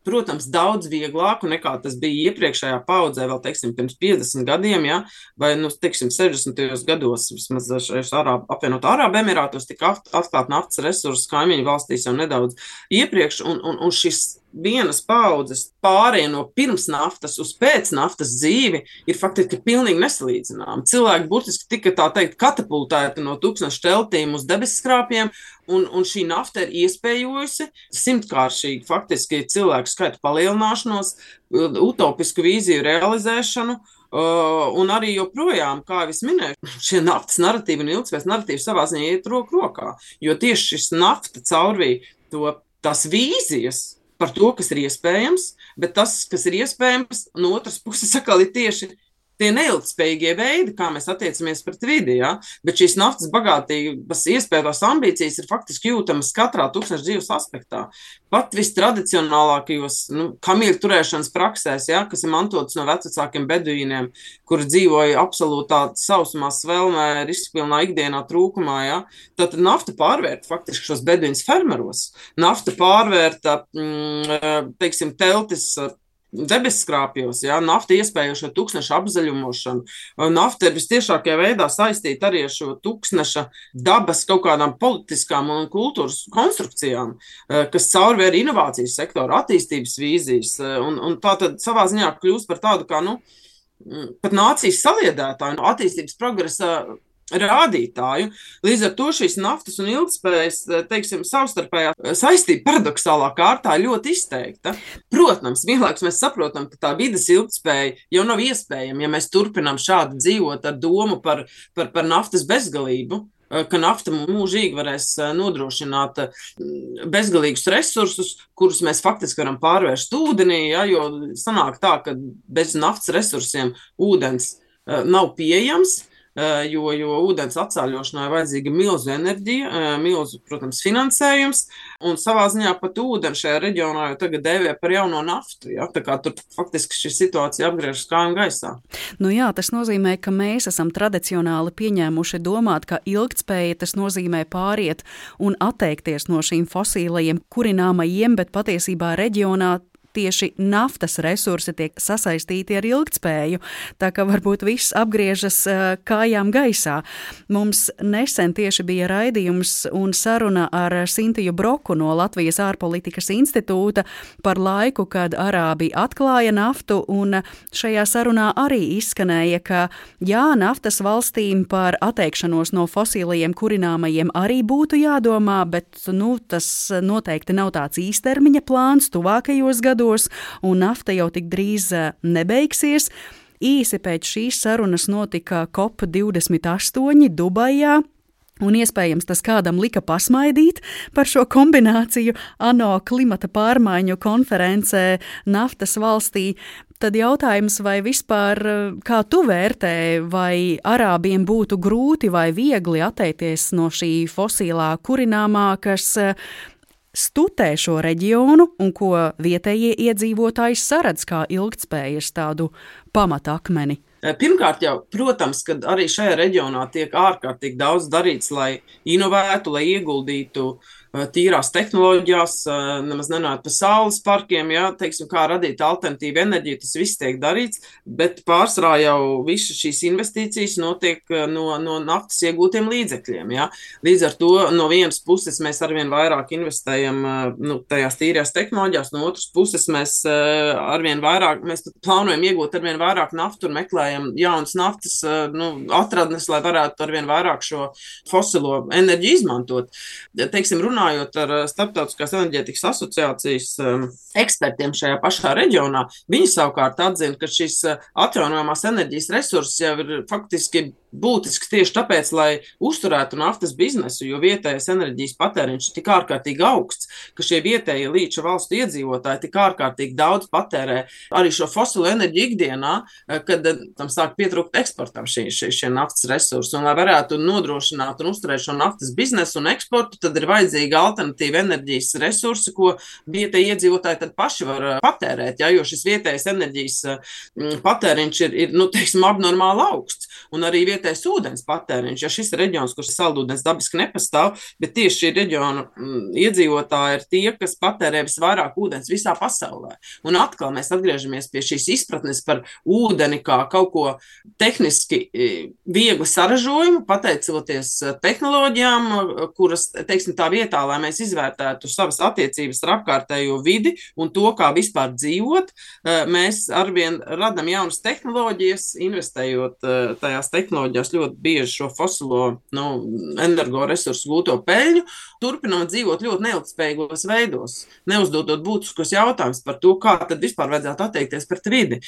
S1: protams, daudz vieglāku nekā tas bija iepriekšējā paudzē, vēl teiksim, pirms 50 gadiem, ja, vai nu, teiksim, 60. gados, vismaz Arāb, apvienot Arābu Emirātos, tika atklāt naftas resursus kaimiņu valstīs jau nedaudz iepriekš, un, un, un šis vienas paudzes pārējai no pirms naftas uz pēc naftas dzīvi ir faktiski pilnīgi nesalīdzināma. Cilvēki burtiski tika tā teikt katapultēti no tūkstošu teltīm uz debesskrāpiem, un, un šī nafta ir iespējojusi simtkāršīgi faktiski cilvēku skaitu palielināšanos, utopisku vīziju realizēšanu. Uh, un arī joprojām, kā jau es minēju, šie naftas narratīvi un ilgspējas narratīvi savā ziņā iet roku rokā. Jo tieši šis nafta caurvīja to tās vīzijas, par to, kas ir iespējams, bet tas, kas ir iespējams, no otras puses, atkal ir tieši tie neilgspējīgie veidi, kā mēs attiecamies pret vidi. Ja? Bet šīs naftas bagātības iespējas, ambīcijas ir faktiski jūtamas katrā tūkstoša dzīves aspektā. Pat vistradicionālākajos nu, kamīļu turēšanas praksēs, ja? kas ir mantotas no vecākiem beduīniem, kuri dzīvoja absolūtā sausumā, svelmē, riskpilnā ikdienā trūkumā. Ja? Tad nafta pārvērta faktiski šos beduīnus fermeros. Nafta pārvērta, mm, teiksim, teltis debesskrāpjos, ja, nafta iespējošo tūkstneša apzaļumošanu. Nafta ir visciešākajā veidā saistīta arī ar šo tūkstneša dabas kaut kādām politiskām un kultūras konstrukcijām, eh, kas caurvēr inovācijas sektora attīstības vīzijas, eh, un, un tā tad savā ziņā kļūst par tādu kā, nu, pat nācijas saliedētāju, no attīstības progresa rādītāju. Līdz ar to šīs naftas un ilgspējas, eh, teiksim, savstarpējā eh, saistība paradoxālā kārtā ļoti izteikta. Protams, vienlaikus mēs saprotam, ka tā vidas ilgspēja jau nav iespējama, ja mēs turpinām šādi dzīvot ar domu par, par, par naftas bezgalību eh, ka nafta mūžīgi varēs nodrošināt bezgalīgus resursus, kurus mēs faktiski varam pārvērst ūdenī, ja, jo sanāk tā, ka bez naftas resursiem ūdens nav pieejams. Eh, jo, jo ūdens atsāļošanai vajadzīga milzu enerģija, eh, milzu, protams, finansējums, un savā ziņā pat ūdeni šajā reģionā jau tagad dēvē par jauno naftu, ja? tā kā tur faktiski šī situācija apgriežas kājām gaisā.
S2: Nu jā, tas nozīmē, ka mēs esam tradicionāli pieņēmuši domāt, ka ilgtspēja tas nozīmē pāriet un atteikties no šīm fosīlajiem kurināmajiem, bet patiesībā reģionā tieši naftas resursi tiek sasaistīti ar ilgtspēju, tā ka varbūt viss apgriežas kājām gaisā. Mums nesen tieši bija raidījums un saruna ar Sintiju Broku no Latvijas ārpolitikas institūta par laiku, kad Arābi atklāja naftu, un šajā sarunā arī izskanēja, ka jā, naftas valstīm par atteikšanos no fosilajiem kurināmajiem arī būtu jādomā, bet nu, tas noteikti nav tāds īstermiņa plāns tuvākajos gados, un nafta jau tik drīz eh, nebeigsies. Īsi pēc šīs sarunas notika COP28 Dubajā, Un iespējams tas kādam lika pasmaidīt par šo kombināciju ANO klimata pārmaiņu konferencē naftas valstī. Tad jautājums, vai vispār kā tu vērtē, vai arābiem būtu grūti vai viegli atteikties no šī fosilā kurināmā, kas stutē šo reģionu un ko vietējie iedzīvotāji saredz kā ilgtspējas tādu pamatakmeni?
S1: Pirmkārt, jau, protams, ka arī šajā reģionā tiek ārkārtīgi daudz darīts, lai inovētu, lai ieguldītu uh, tīrās tehnoloģijās, eh, nemaz nenāk par saules parkiem, ja, teiksim, kā radīt alternatīvu enerģiju, tas viss tiek darīts, bet pārsvarā jau visas šīs investīcijas notiek eh, no, no naftas iegūtiem līdzekļiem. Ja. Līdz ar to no vienas puses mēs arvien vairāk investējam nu, tajās tīrās tehnoloģijās, no otras puses mēs arvien vairāk, mēs plānojam iegūt arvien vairāk naftu un meklējam jaunas naftas nu, atradnes, lai varētu arvien vairāk šo fosilo enerģiju izmantot. Teiksim, runājot ar eh, Starptautiskās enerģētikas asociācijas um, ekspertiem šajā pašā reģionā, viņi savukārt atzina, ka šis eh, atjaunojamās enerģijas resurss jau ir faktiski būtisks tieši tāpēc, lai uzturētu naftas biznesu, jo vietējais enerģijas patēriņš ir tik ārkārtīgi augsts, ka šie vietējie līča valstu iedzīvotāji tik ārkārtīgi daudz patērē arī šo fosilo enerģiju ikdienā, eh, kad tam sāk pietrūkt eksportam šī, šī, šie naftas resursi. Un, lai varētu nodrošināt un uzturēt šo naftas biznesu un eksportu, tad ir vajadzīgi alternatīvi enerģijas resursi, ko vietējie iedzīvotāji tad paši var eh, patērēt, ja, jo šis vietējais enerģijas eh, patēriņš ir, ir nu, teiksim, abnormāli augsts. Un arī vietējais ūdens patēriņš. Ja šis ir reģions, kurš saldūdens dabiski nepastāv, bet tieši šī reģiona mm, iedzīvotāji ir tie, kas patērē visvairāk ūdens visā pasaulē. Un atkal mēs atgriežamies pie šīs izpratnes par ūdeni kā kaut ko tehniski viegli saražojumu, pateicoties e, tehnoloģijām, e, kuras, teiksim, tā vietā, lai mēs izvērtētu savas attiecības ar apkārtējo vidi un to, kā vispār dzīvot, e, mēs arvien radam jaunas tehnoloģijas, investējot tajās tehnoloģijās tehnoloģijās ļoti bieži šo fosilo nu, energoresursu gūto peļņu, turpinām dzīvot ļoti neilgspējīgos veidos, neuzdodot būtiskus jautājumus par to, kā tad vispār vajadzētu attiekties pret vidi.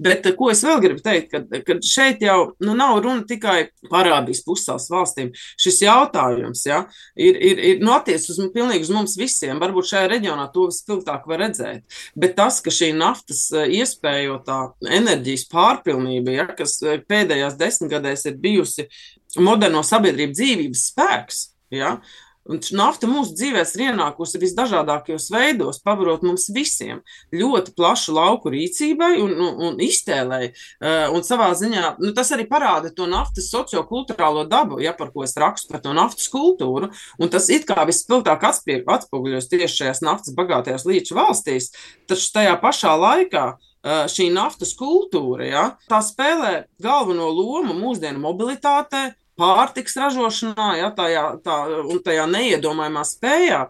S1: Bet ko es vēl gribu teikt, kad, kad šeit jau nu, nav runa tikai par Arābijas pusēlas valstīm. Šis jautājums ja, ir, ir, ir nu, attiecas uz, pilnīgi uz mums visiem. Varbūt šajā reģionā to vispilgtāk var redzēt. Bet tas, ka šī naftas iespējotā enerģijas pārpilnība, ja, kas pēdējās desmitgadēs ir bijusi moderno sabiedrību dzīvības spēks. Ja? Un nafta mūsu dzīvēs ir ienākusi visdažādākajos veidos, pavarot mums visiem ļoti plašu lauku rīcībai un, un, un iztēlēji. Uh, un savā ziņā nu, tas arī parāda to naftas sociokulturālo dabu, ja par ko es rakstu par to naftas kultūru. Un tas it kā vispilgtāk atspoguļos tieši šajās naftas bagātajās līča valstīs, taču tajā pašā laikā šī naftas kultūra, ja, tā spēlē galveno lomu mūsdienu mobilitātē, pārtiks ražošanā, ja, tajā, tā, un tajā neiedomājumā spējā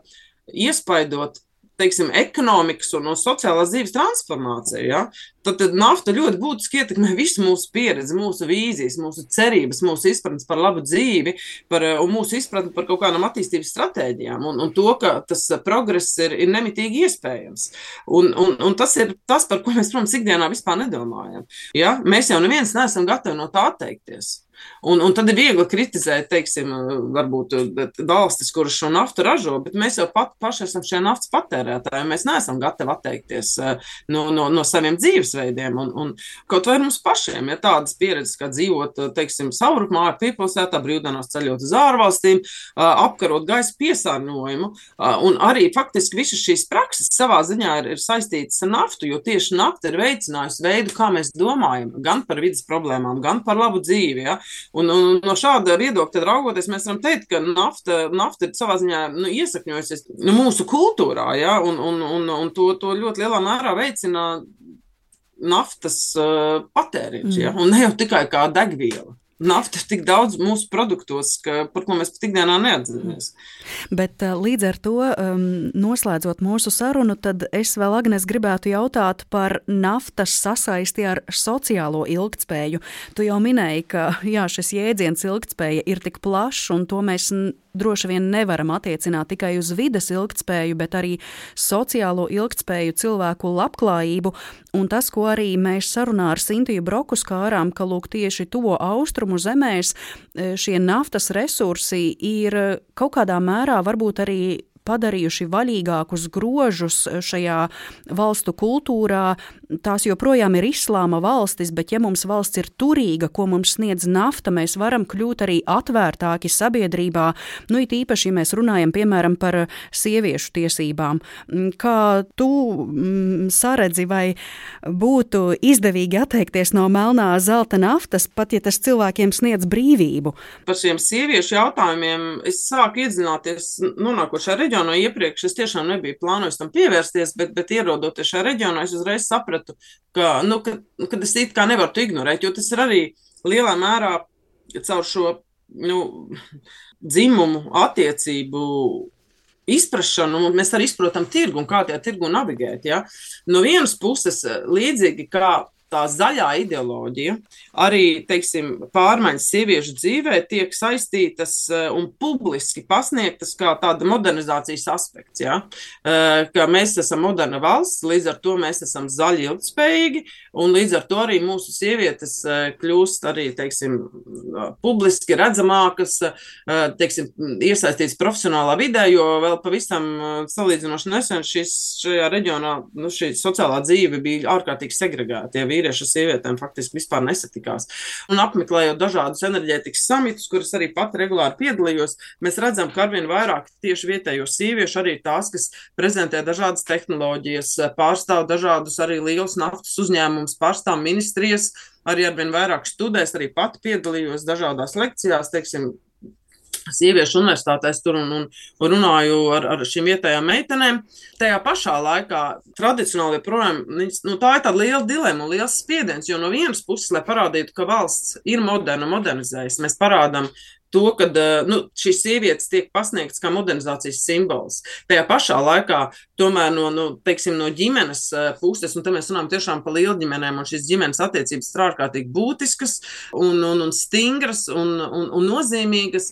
S1: iespaidot teiksim, ekonomikas un, un sociālās dzīves transformāciju, ja, tad, tad nafta ļoti būtiski ietekmē visu mūsu pieredzi, mūsu vīzijas, mūsu cerības, mūsu izpratnes par labu dzīvi par, un mūsu izpratni par kaut kādām attīstības stratēģijām un, un to, ka tas progress ir, ir nemitīgi iespējams. Un, un, un tas ir tas, par ko mēs, protams, ikdienā vispār nedomājam. Ja? Mēs jau neviens neesam gatavi no tā atteikties. Un, un tad ir viegli kritizēt, teiksim, varbūt valstis, kuras šo naftu ražo, bet mēs jau pat, paši esam šie naftas patērētāji. Mēs neesam gatavi atteikties eh, no, no, no saviem dzīvesveidiem. Un, un kaut vai mums pašiem, ja tādas pieredzes, kā dzīvot, teiksim, savrupmā, piepilsētā, brīvdienās ceļot uz ārvalstīm, eh, apkarot gaisa piesārņojumu. Eh, un arī faktiski visas šīs prakses savā ziņā ir, ir saistītas ar naftu, jo tieši nafta ir veicinājusi veidu, kā mēs domājam gan par vidas problēmām, gan par labu dzīvi. Ja? Un, un no šāda viedokļa raugoties, mēs varam teikt, ka nafta, nafta ir savā ziņā nu, iesakņojusies nu, mūsu kultūrā, ja, un, un, un, un to, to ļoti lielā mērā veicina naftas uh, patēriņš, mm. ja, un ne jau tikai kā degviela nafta tik daudz mūsu produktos, ka, par ko mēs pat ikdienā neatzīmies.
S2: Bet eh, līdz ar to, um, noslēdzot mūsu sarunu, tad es vēl, Agnes, gribētu jautāt par naftas sasaisti ar sociālo ilgtspēju. Tu jau minēji, ka jā, šis jēdziens ilgtspēja ir tik plašs, un to mēs droši vien nevaram attiecināt tikai uz vides ilgtspēju, bet arī sociālo ilgtspēju, cilvēku labklājību. Un tas, ko arī mēs sarunā ar Sintiju Broku skārām, ka lūk tieši tuvo austrumu zemēs e, šie naftas resursi ir kaut kādā mērā varbūt arī padarījuši vaļīgākus grožus šajā valstu kultūrā. Tās joprojām ir islāma valstis, bet ja mums valsts ir turīga, ko mums sniedz nafta, mēs varam kļūt arī atvērtāki sabiedrībā. Nu, it īpaši, ja mēs runājam, piemēram, par sieviešu tiesībām. Kā tu mm, saredzi, vai būtu izdevīgi atteikties no melnā zelta naftas, pat ja tas cilvēkiem sniedz brīvību?
S1: Par šiem sieviešu jautājumiem es sāku iedzināties nonākot šajā reģionā reģionu iepriekš es tiešām nebiju plānojis tam pievērsties, bet, bet ierodoties šajā reģionā, es uzreiz sapratu, ka, nu, ka, ka es it kā nevaru to ignorēt, jo tas ir arī lielā mērā caur šo nu, dzimumu attiecību izpratšanu, un mēs arī izprotam tirgu un kā tajā tirgu navigēt. Ja? No vienas puses, līdzīgi kā tā zaļā ideoloģija, arī teiksim, pārmaiņas sieviešu dzīvē tiek saistītas eh, un publiski pasniegtas kā tāda modernizācijas aspekts. Ja? Eh, ka mēs esam moderna valsts, līdz ar to mēs esam zaļi ilgspējīgi, un līdz ar to arī mūsu sievietes eh, kļūst arī teiksim, publiski redzamākas, teiksim, iesaistītas profesionālā vidē, jo vēl pavisam salīdzinoši nesen šis, šajā reģionā nu, šī sociālā dzīve bija ārkārtīgi segregēta. Ja vīrieši ar sievietēm faktiski vispār nesatikās. Un apmeklējot dažādus enerģētikas samitus, kurus arī pat regulāri piedalījos, mēs redzam, ka arvien vairāk tieši vietējo sieviešu arī tās, kas prezentē dažādas tehnoloģijas, pārstāv dažādus arī lielus naftas uzņēmumus, pārstāv ministrijas, arī arvien vairāk studēs, arī pati piedalījos dažādās lekcijās, teiksim, sieviešu universitātēs tur un, un, un runāju ar, ar šīm vietējām meitenēm. Tajā pašā laikā tradicionāli joprojām nu, tā ir tāda liela dilemma un liels spiediens, jo no vienas puses, lai parādītu, ka valsts ir moderna, modernizējusi, mēs parādām to, ka nu, šīs sievietes tiek pasniegtas kā modernizācijas simbols. Tajā pašā laikā, tomēr no, no, teiksim, no ģimenes puses, un te mēs runājam tiešām par lielu ģimenēm, un šīs ģimenes attiecības ir ārkārtīgi būtiskas un, un, un stingras un, un, un nozīmīgas.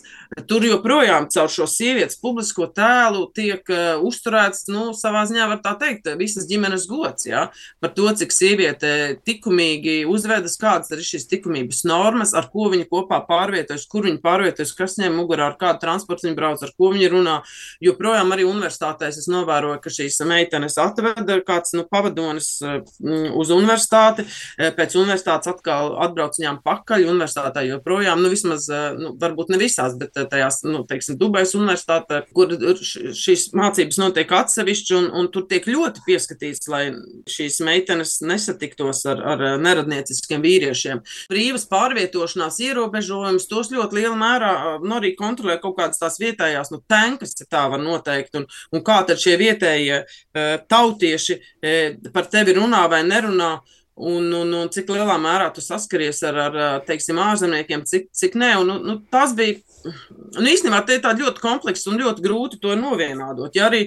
S1: Tur joprojām caur šo sievietes publisko tēlu tiek uh, uzturēts, nu, savā ziņā var tā teikt, visas ģimenes gods, ja, par to, cik sieviete likumīgi uzvedas, kādas ir šīs likumības normas, ar ko viņa kopā pārvietojas, kur viņa pārvietojas kas ņem mugurā, ar kādu transportu viņi brauc, ar ko viņi runā. Joprojām arī universitātēs es novēroju, ka šīs meitenes atveda kāds nu, pavadonis mm, uz universitāti, eh, pēc universitātes atkal atbrauc viņām pakaļ universitātē joprojām, nu vismaz, eh, nu, varbūt ne visās, bet eh, tajās, nu, teiksim, Dubais universitātē, kur šīs mācības notiek atsevišķi un, un tur tiek ļoti pieskatīts, lai šīs meitenes nesatiktos ar, ar neradnieciskiem vīriešiem. Brīvas pārvietošanās ierobežojums tos ļoti liela mērā nu, arī kontrolē kaut kādas tās vietējās nu, tankas, ja tā var noteikt, un, un kā tad šie vietējie tautieši par tevi runā vai nerunā. Un, un, un cik lielā mērā tu saskaries ar, ar teiksim, ārzemniekiem, cik, cik nē. Un, nu, tas bija nu, īstenībā ļoti komplekss un ļoti grūti to novienādot. Ja arī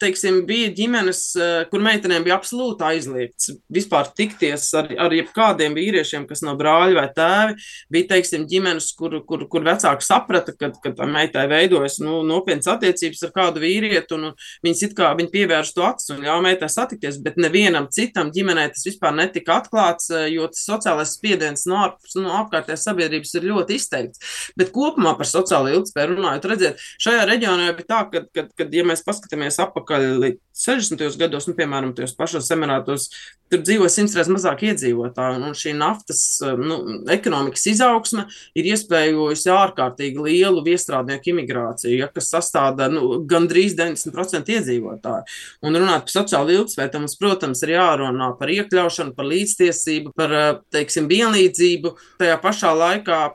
S1: teiksim, bija ģimenes, eh, kur meitenēm bija absolūti aizliegts vispār tikties ar, ar jebkādiem vīriešiem, kas nav brāļi vai tēvi. Bija, teiksim, ģimenes, kur, kur, kur vecāki saprata, ka, ka tā meitai veidojas nu, nopietnas attiecības ar kādu vīrieti, un, viņas it kā viņi pievērš to acis un ļauj meitai satikties, bet nevienam citam ģimenē tas vispār netika atklāts, eh, jo tas sociālais spiediens no, ap, no apkārtējās sabiedrības ir ļoti izteikts. Bet kopumā par sociālo ilgspēju runājot, redziet, šajā reģionā bija tā, ka, kad, kad ja mēs paskatāmies apakšā, atpakaļ 60. gados, nu, piemēram, tajos pašos emirātos, tur dzīvo simts reizes mazāk iedzīvotāju, un šī naftas nu, ekonomikas izaugsme ir iespējojusi ārkārtīgi lielu viestrādnieku imigrāciju, ja, kas sastāda nu, gandrīz 90% iedzīvotāju. Un runāt par sociālu ilgspēju, mums, protams, ir jārunā par iekļaušanu, par līdztiesību, par, teiksim, vienlīdzību, tajā pašā laikā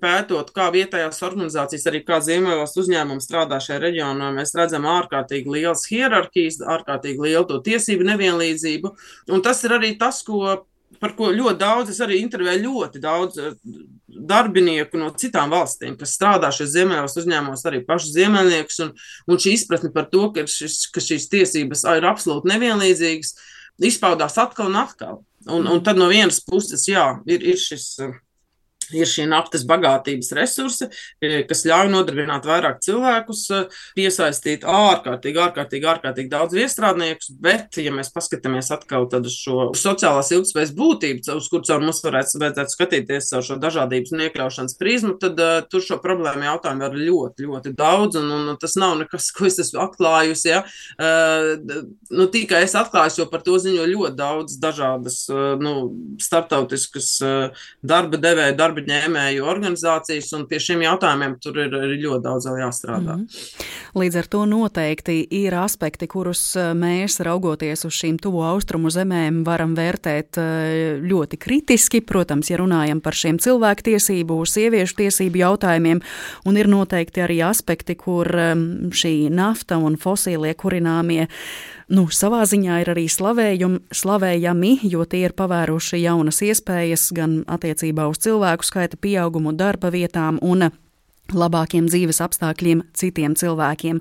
S1: pētot, kā vietējās organizācijas, arī kā Ziemeļvalsts uzņēmumi strādā šajā reģionā, mēs redzam ārkārtīgi lielas hierarhijas, ārkārtīgi lielu to tiesību nevienlīdzību. Un tas ir arī tas, ko, par ko ļoti daudz, es arī intervēju ļoti daudz eh, darbinieku no citām valstīm, kas strādā šajos Ziemeļvalsts uzņēmumos, arī pašus ziemeļniekus, un, un šī izpratne par to, ka, šis, ka šīs tiesības ir absolūti nevienlīdzīgas, izpaudās atkal un atkal. Un, un tad no vienas puses, jā, ir, ir šis ir šī naftas bagātības resursi, e, kas ļauj nodarbināt vairāk cilvēkus, e, piesaistīt ārkārtīgi, ārkārtīgi, ārkārtīgi daudz iestrādniekus, bet, ja mēs paskatāmies atkal uz šo sociālās ilgspējas būtību, uz kur caur mums varētu, vajadzētu skatīties ar šo dažādības un iekļaušanas prizmu, tad uh, tur šo problēmu jautājumu ir ļoti, ļoti daudz, un, un tas nav nekas, ko es esmu atklājusi, ja? uh, nu, tikai es atklāju, jo par to ziņo ļoti daudz dažādas, uh, nu, starptautiskas uh, darba devēja, darba darba ņēmēju organizācijas, un pie šiem jautājumiem tur ir, ir ļoti daudz vēl jāstrādā. Mm -hmm.
S2: Līdz ar to noteikti ir aspekti, kurus eh, mēs, raugoties uz šīm tuvo austrumu zemēm, varam vērtēt eh, ļoti kritiski. Protams, ja runājam par šiem cilvēktiesību, sieviešu tiesību jautājumiem, un ir noteikti arī aspekti, kur ehm, šī nafta un fosīlie kurināmie nu, savā ziņā ir arī slavējumi, slavējami, jo tie ir pavēruši jaunas iespējas gan attiecībā uz cilvēku skaita pieaugumu darba vietām un labākiem dzīves apstākļiem citiem cilvēkiem.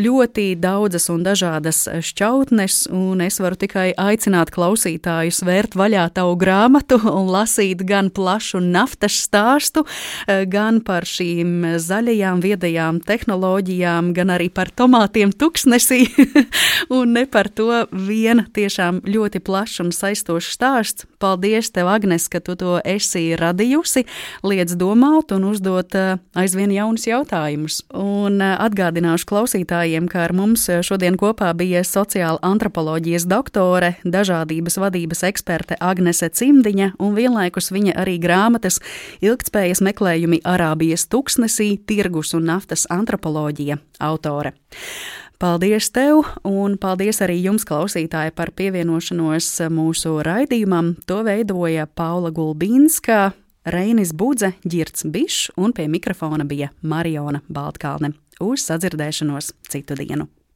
S2: Ļoti daudzas un dažādas šķautnes, un es varu tikai aicināt klausītājus vērt vaļā tavu grāmatu un lasīt gan plašu naftas stāstu, gan par šīm zaļajām viedajām tehnoloģijām, gan arī par tomātiem tuksnesī, un ne par to vien tiešām ļoti plašs un saistošs stāsts. Paldies tev, Agnes, ka tu to esi radījusi, liec domāt un uzdot aizvien aizvien jaunus jautājumus. Un eh, atgādināšu klausītājiem, ka ar mums eh, šodien kopā bija sociāla antropoloģijas doktore, dažādības vadības eksperte Agnese Cimdiņa un vienlaikus viņa arī grāmatas Ilgtspējas meklējumi Arābijas tuksnesī, tirgus un naftas antropoloģija autore. Paldies tev, un paldies arī jums, klausītāji, par pievienošanos mūsu raidījumam. To veidoja Paula Gulbīnska, Reinis Budze, Girts Bišs un pie mikrofona bija Mariona Baltkalne. Uz sadzirdēšanos citu dienu!